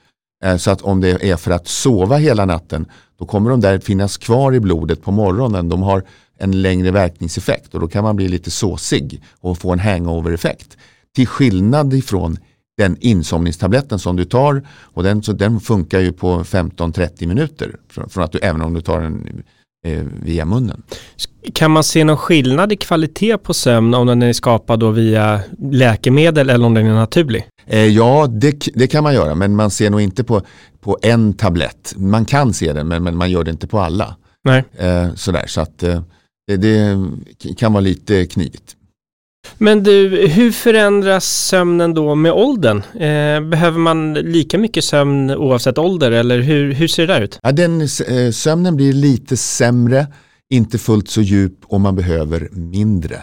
Eh, så att om det är för att sova hela natten, då kommer de där finnas kvar i blodet på morgonen. De har en längre verkningseffekt och då kan man bli lite såsig och få en hangover-effekt. Till skillnad ifrån den insomningstabletten som du tar och den, så den funkar ju på 15-30 minuter från, från att du, även om du tar den eh, via munnen. Kan man se någon skillnad i kvalitet på sömn om den är skapad då via läkemedel eller om den är naturlig? Eh, ja, det, det kan man göra men man ser nog inte på, på en tablett. Man kan se den men, men man gör det inte på alla. Nej. Eh, sådär, så att eh, det, det kan vara lite knivigt. Men du, hur förändras sömnen då med åldern? Eh, behöver man lika mycket sömn oavsett ålder eller hur, hur ser det där ut? Ja, den, eh, sömnen blir lite sämre, inte fullt så djup och man behöver mindre.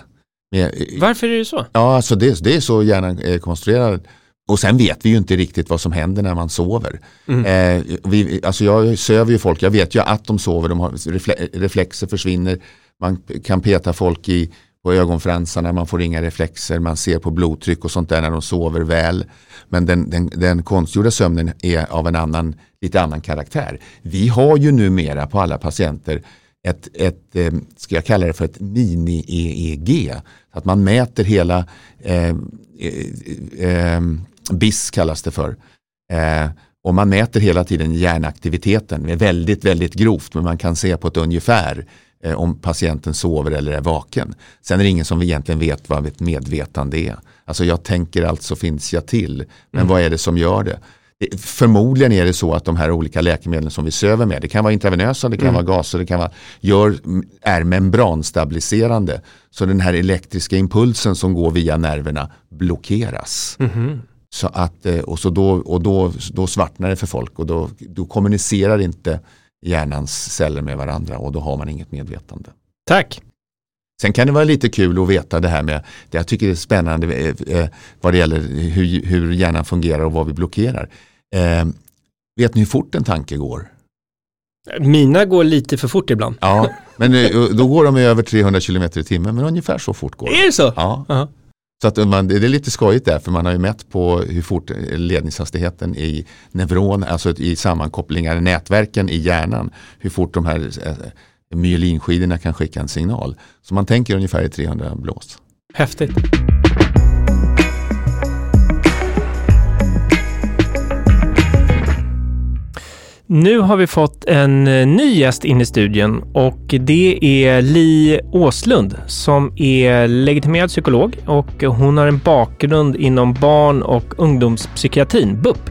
Men, eh, Varför är det så? Ja, alltså det, det är så gärna eh, konstruerat. Och sen vet vi ju inte riktigt vad som händer när man sover. Mm. Eh, vi, alltså jag söver ju folk, jag vet ju att de sover, de har refle reflexer försvinner. Man kan peta folk i, på ögonfransarna, man får inga reflexer, man ser på blodtryck och sånt där när de sover väl. Men den, den, den konstgjorda sömnen är av en annan, lite annan karaktär. Vi har ju numera på alla patienter ett, ett eh, ska jag kalla det för ett mini-EEG. Att man mäter hela, eh, eh, eh BIS kallas det för. Eh, och man mäter hela tiden hjärnaktiviteten. Det är väldigt, väldigt grovt men man kan se på ett ungefär eh, om patienten sover eller är vaken. Sen är det ingen som egentligen vet vad ett medvetande är. Alltså jag tänker alltså finns jag till. Men mm. vad är det som gör det? Förmodligen är det så att de här olika läkemedlen som vi söver med, det kan vara intravenösa, det kan mm. vara gaser, det kan vara, gör, är membranstabiliserande. Så den här elektriska impulsen som går via nerverna blockeras. Mm. Så att, eh, och så då, och då, då svartnar det för folk och då, då kommunicerar inte hjärnans celler med varandra och då har man inget medvetande. Tack! Sen kan det vara lite kul att veta det här med, det jag tycker det är spännande eh, eh, vad det gäller hur, hur hjärnan fungerar och vad vi blockerar. Eh, vet ni hur fort en tanke går? Mina går lite för fort ibland. Ja, men eh, då går de över 300 km i timmen, men ungefär så fort går de. Är det så? Ja. Uh -huh. Så att man, det är lite skojigt där för man har ju mätt på hur fort ledningshastigheten i neuron, alltså i sammankopplingar, nätverken i hjärnan, hur fort de här eh, myelinskidorna kan skicka en signal. Så man tänker ungefär i 300 blås. Häftigt. Nu har vi fått en eh, ny gäst in i studion och det är Li Åslund som är legitimerad psykolog och hon har en bakgrund inom barn och ungdomspsykiatrin, BUP.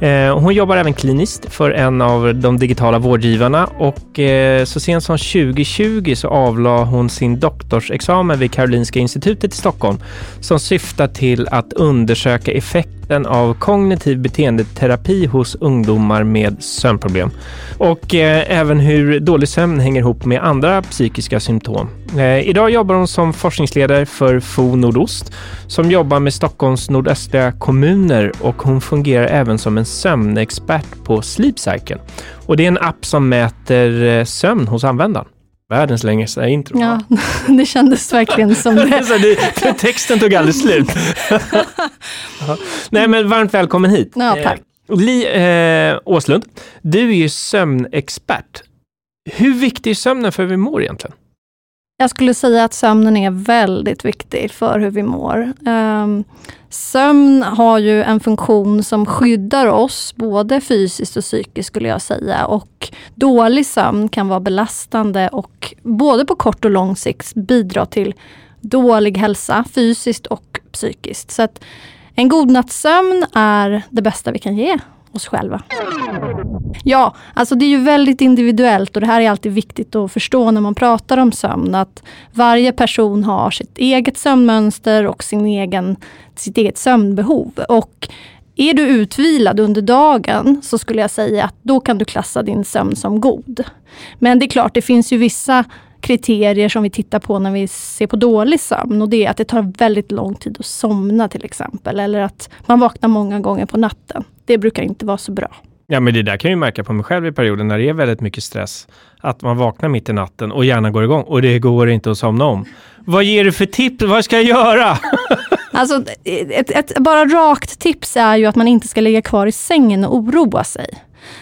Eh, hon jobbar även kliniskt för en av de digitala vårdgivarna och eh, så sent som 2020 så avlade hon sin doktorsexamen vid Karolinska institutet i Stockholm som syftar till att undersöka effekten av kognitiv beteendeterapi hos ungdomar med sömnproblem och eh, även hur dålig sömn hänger ihop med andra psykiska symptom. Eh, idag jobbar hon som forskningsledare för FO Nordost som jobbar med Stockholms nordöstliga kommuner och hon fungerar även som en sömnexpert på Sleep Cycle. Och det är en app som mäter eh, sömn hos användaren. Världens längsta intro. Ja, det kändes verkligen som det. Så det texten tog aldrig slut. Nej, men varmt välkommen hit. Ja, tack. Eh, Li eh, Åslund, du är ju sömnexpert. Hur viktig är sömnen för hur vi mår egentligen? Jag skulle säga att sömnen är väldigt viktig för hur vi mår. Ehm, sömn har ju en funktion som skyddar oss, både fysiskt och psykiskt skulle jag säga. Och dålig sömn kan vara belastande och både på kort och lång sikt bidra till dålig hälsa, fysiskt och psykiskt. Så att en god natts sömn är det bästa vi kan ge oss själva. Ja, alltså det är ju väldigt individuellt och det här är alltid viktigt att förstå när man pratar om sömn. Att varje person har sitt eget sömnmönster och sin egen, sitt eget sömnbehov. Och är du utvilad under dagen så skulle jag säga att då kan du klassa din sömn som god. Men det är klart, det finns ju vissa kriterier som vi tittar på när vi ser på dålig sömn. Och det är att det tar väldigt lång tid att somna till exempel. Eller att man vaknar många gånger på natten. Det brukar inte vara så bra. Ja, men det där kan jag märka på mig själv i perioder när det är väldigt mycket stress. Att man vaknar mitt i natten och hjärnan går igång och det går inte att somna om. Vad ger du för tips? Vad ska jag göra? alltså, ett, ett, bara rakt tips är ju att man inte ska ligga kvar i sängen och oroa sig.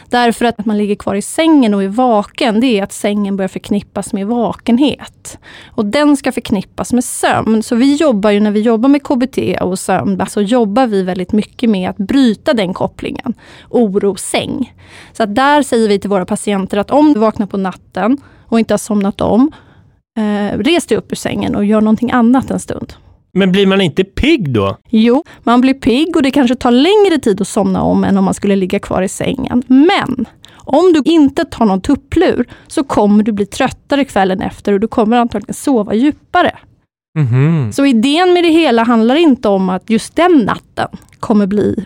Därför att man ligger kvar i sängen och är vaken, det är att sängen börjar förknippas med vakenhet. Och den ska förknippas med sömn. Så vi jobbar ju, när vi jobbar med KBT och sömn, så jobbar vi väldigt mycket med att bryta den kopplingen. Oro-säng. Så att där säger vi till våra patienter att om du vaknar på natten och inte har somnat om, eh, res dig upp ur sängen och gör någonting annat en stund. Men blir man inte pigg då? Jo, man blir pigg och det kanske tar längre tid att somna om än om man skulle ligga kvar i sängen. Men om du inte tar någon tupplur så kommer du bli tröttare kvällen efter och du kommer antagligen sova djupare. Mm -hmm. Så idén med det hela handlar inte om att just den natten kommer bli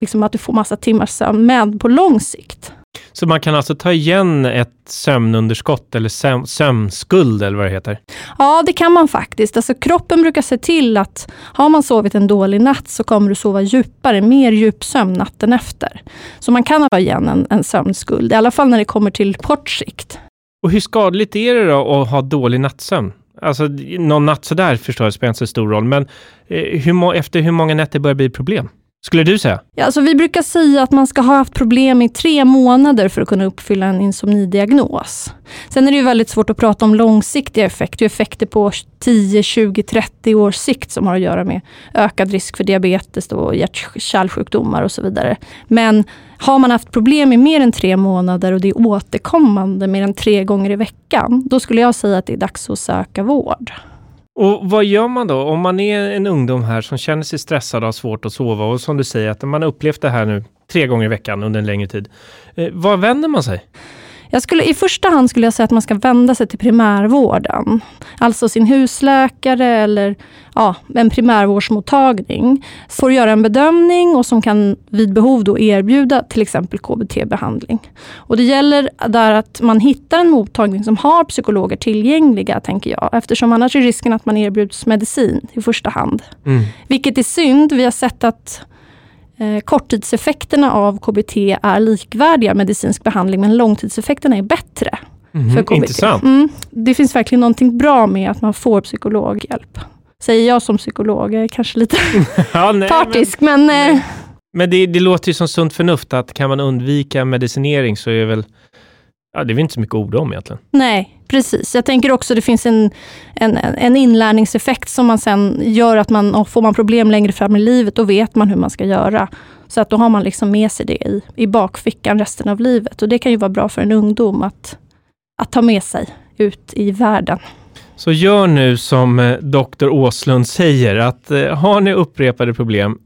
liksom att du får massa timmars sömn, men på lång sikt. Så man kan alltså ta igen ett sömnunderskott eller söm sömnskuld eller vad det heter? Ja, det kan man faktiskt. Alltså, kroppen brukar se till att har man sovit en dålig natt så kommer du sova djupare, mer djupsömn natten efter. Så man kan ta igen en, en sömnskuld, i alla fall när det kommer till kort sikt. Och hur skadligt är det då att ha dålig nattsömn? Alltså någon natt sådär förstår jag spelar inte så stor roll, men eh, hur efter hur många nätter börjar det bli problem? Skulle du säga? Ja, alltså vi brukar säga att man ska ha haft problem i tre månader för att kunna uppfylla en insomnidiagnos. Sen är det ju väldigt svårt att prata om långsiktiga effekter, effekter på 10, 20, 30 års sikt som har att göra med ökad risk för diabetes och hjärt-kärlsjukdomar och så vidare. Men har man haft problem i mer än tre månader och det är återkommande mer än tre gånger i veckan, då skulle jag säga att det är dags att söka vård. Och vad gör man då om man är en ungdom här som känner sig stressad och har svårt att sova och som du säger att man har upplevt det här nu tre gånger i veckan under en längre tid. Eh, var vänder man sig? Jag skulle, I första hand skulle jag säga att man ska vända sig till primärvården. Alltså sin husläkare eller ja, en primärvårdsmottagning. Får göra en bedömning och som kan vid behov då erbjuda till exempel KBT-behandling. Och Det gäller där att man hittar en mottagning som har psykologer tillgängliga, tänker jag. Eftersom annars är risken att man erbjuds medicin i första hand. Mm. Vilket är synd. Vi har sett att korttidseffekterna av KBT är likvärdiga medicinsk behandling, men långtidseffekterna är bättre. Mm, för KBT. Intressant. Mm, det finns verkligen någonting bra med att man får psykologhjälp. Säger jag som psykolog, jag är kanske lite ja, nej, partisk, men... men, eh, men det, det, låter ju som sunt förnuft att kan man undvika medicinering så är väl Ja, det är väl inte så mycket ord om egentligen. Nej, precis. Jag tänker också att det finns en, en, en inlärningseffekt som man sen gör att man, får man problem längre fram i livet, då vet man hur man ska göra. Så att då har man liksom med sig det i, i bakfickan resten av livet. Och det kan ju vara bra för en ungdom att, att ta med sig ut i världen. Så gör nu som eh, doktor Åslund säger, att eh, har ni upprepade problem,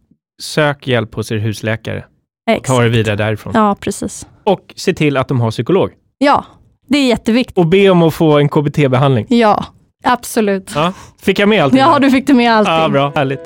sök hjälp hos er husläkare. Exakt. Ta det vidare därifrån. Ja, precis. Och se till att de har psykolog. Ja, det är jätteviktigt. Och be om att få en KBT-behandling. Ja, absolut. Ja, fick jag med allting? Ja, du fick det med allting. Ja, bra. Härligt.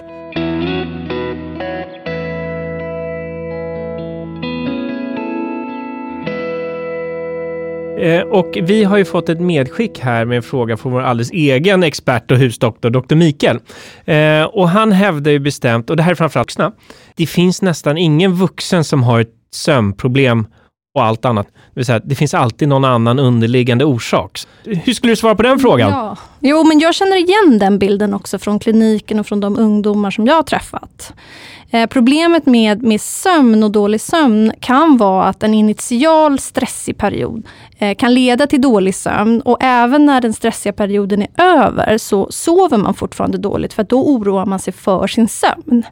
Eh, och vi har ju fått ett medskick här med en fråga från vår alldeles egen expert och husdoktor, Dr. Mikael. Eh, och han hävdar ju bestämt, och det här är framförallt vuxna, det finns nästan ingen vuxen som har ett sömnproblem och allt annat. Det vill säga, det finns alltid någon annan underliggande orsak. Hur skulle du svara på den frågan? Ja. Jo, men jag känner igen den bilden också från kliniken och från de ungdomar som jag har träffat. Eh, problemet med, med sömn och dålig sömn kan vara att en initial stressig period eh, kan leda till dålig sömn och även när den stressiga perioden är över så sover man fortfarande dåligt för då oroar man sig för sin sömn.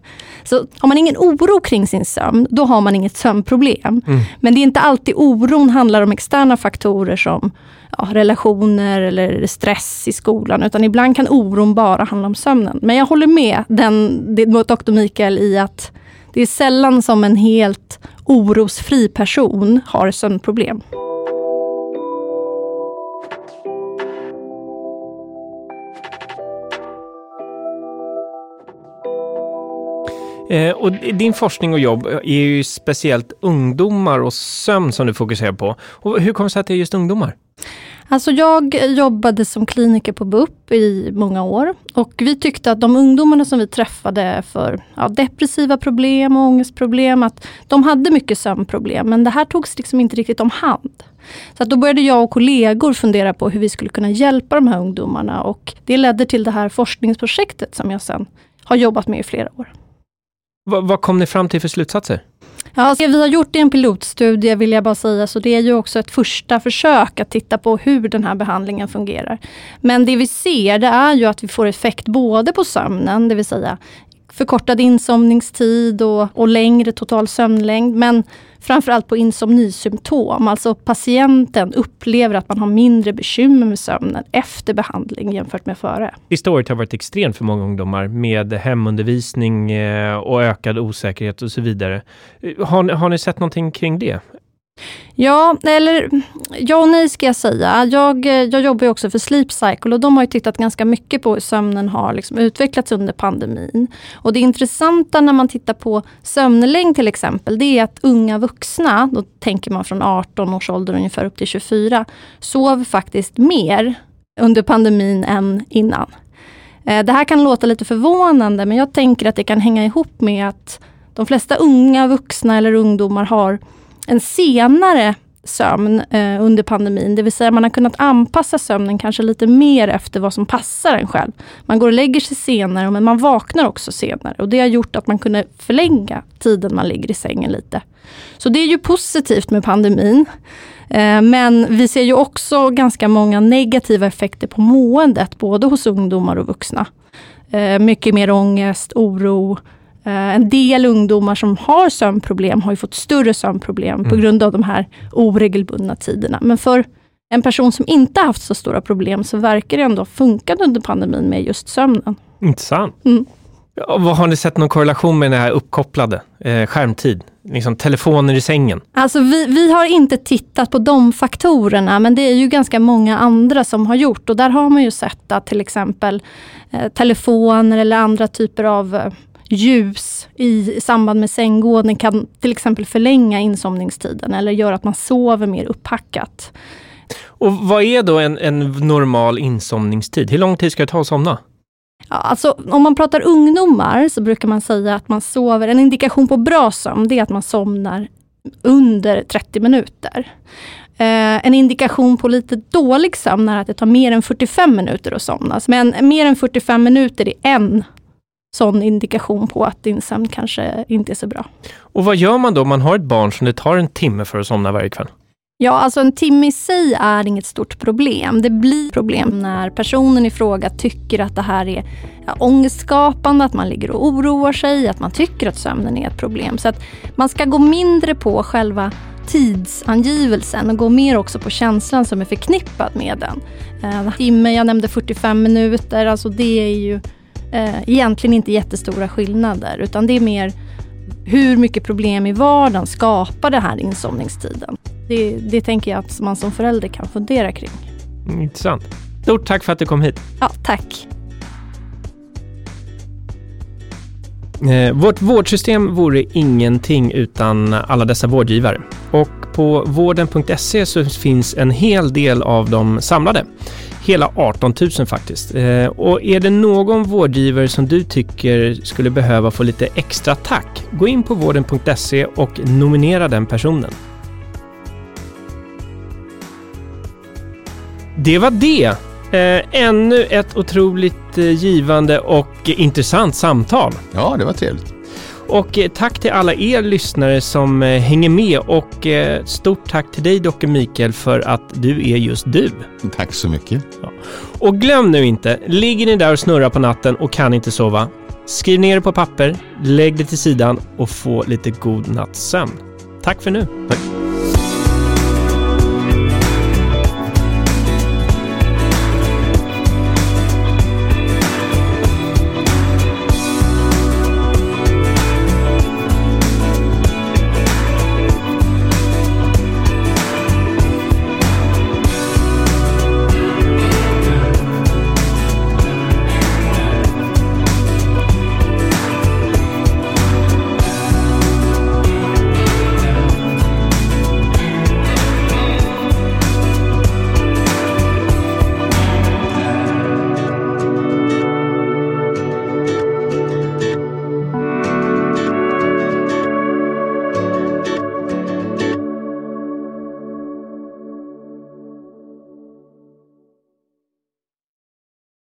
Så har man ingen oro kring sin sömn, då har man inget sömnproblem. Mm. Men det är inte alltid oron handlar om externa faktorer som ja, relationer eller stress i skolan, utan ibland kan oron bara handla om sömnen. Men jag håller med den, doktor Mikael i att det är sällan som en helt orosfri person har sömnproblem. Eh, och din forskning och jobb är ju speciellt ungdomar och sömn som du fokuserar på. Och hur kommer det sig att det är just ungdomar? Alltså jag jobbade som kliniker på BUP i många år och vi tyckte att de ungdomarna som vi träffade för ja, depressiva problem och ångestproblem, att de hade mycket sömnproblem men det här togs liksom inte riktigt om hand. Så att då började jag och kollegor fundera på hur vi skulle kunna hjälpa de här ungdomarna och det ledde till det här forskningsprojektet som jag sen har jobbat med i flera år. V vad kom ni fram till för slutsatser? Ja, alltså, vi har gjort en pilotstudie vill jag bara säga, så det är ju också ett första försök att titta på hur den här behandlingen fungerar. Men det vi ser det är ju att vi får effekt både på sömnen, det vill säga förkortad insomningstid och, och längre total sömnlängd. Men framförallt på insomnisymptom. Alltså patienten upplever att man har mindre bekymmer med sömnen efter behandling jämfört med före. Sista året har varit extremt för många ungdomar med hemundervisning eh, och ökad osäkerhet och så vidare. Eh, har, har ni sett någonting kring det? Ja, eller ja och nej ska jag säga. Jag, jag jobbar ju också för Sleep Cycle och de har tittat ganska mycket på hur sömnen har liksom utvecklats under pandemin. Och det intressanta när man tittar på sömnlängd till exempel, det är att unga vuxna, då tänker man från 18 års ålder ungefär upp till 24, sov faktiskt mer under pandemin än innan. Eh, det här kan låta lite förvånande men jag tänker att det kan hänga ihop med att de flesta unga vuxna eller ungdomar har en senare sömn eh, under pandemin. Det vill säga man har kunnat anpassa sömnen kanske lite mer efter vad som passar en själv. Man går och lägger sig senare men man vaknar också senare och det har gjort att man kunde förlänga tiden man ligger i sängen lite. Så det är ju positivt med pandemin. Eh, men vi ser ju också ganska många negativa effekter på måendet, både hos ungdomar och vuxna. Eh, mycket mer ångest, oro, en del ungdomar som har sömnproblem har fått större sömnproblem mm. på grund av de här oregelbundna tiderna. Men för en person som inte haft så stora problem så verkar det ändå funkat under pandemin med just sömnen. Intressant. Mm. Har ni sett någon korrelation med den här uppkopplade eh, skärmtid? Liksom telefoner i sängen? Alltså vi, vi har inte tittat på de faktorerna, men det är ju ganska många andra som har gjort. Och där har man ju sett att till exempel eh, telefoner eller andra typer av eh, ljus i samband med sänggående kan till exempel förlänga insomningstiden eller göra att man sover mer upphackat. Och vad är då en, en normal insomningstid? Hur lång tid ska det ta att somna? Ja, alltså, om man pratar ungdomar så brukar man säga att man sover, en indikation på bra sömn, det är att man somnar under 30 minuter. Eh, en indikation på lite dålig sömn är att det tar mer än 45 minuter att somna. Men mer än 45 minuter är en sån indikation på att din sömn kanske inte är så bra. Och vad gör man då om man har ett barn som det tar en timme för att somna varje kväll? Ja, alltså en timme i sig är inget stort problem. Det blir problem när personen i fråga tycker att det här är ångestskapande, att man ligger och oroar sig, att man tycker att sömnen är ett problem. Så att man ska gå mindre på själva tidsangivelsen och gå mer också på känslan som är förknippad med den. En timme, jag nämnde 45 minuter, alltså det är ju eh, egentligen inte jättestora skillnader utan det är mer hur mycket problem i vardagen skapar den här insomningstiden. Det, det tänker jag att man som förälder kan fundera kring. Intressant. Stort tack för att du kom hit. Ja, tack. Eh, vårt vårdsystem vore ingenting utan alla dessa vårdgivare. Och på vården.se så finns en hel del av dem samlade. Hela 18 000 faktiskt. Eh, och är det någon vårdgivare som du tycker skulle behöva få lite extra tack, gå in på vården.se och nominera den personen. Det var det. Eh, ännu ett otroligt eh, givande och intressant samtal. Ja, det var trevligt. Och eh, tack till alla er lyssnare som hänger med och stort tack till dig Dr. Mikael för att du är just du. Tack så mycket. Ja. Och glöm nu inte, ligger ni där och snurrar på natten och kan inte sova, skriv ner det på papper, lägg det till sidan och få lite god nattsömn. Tack för nu. Tack.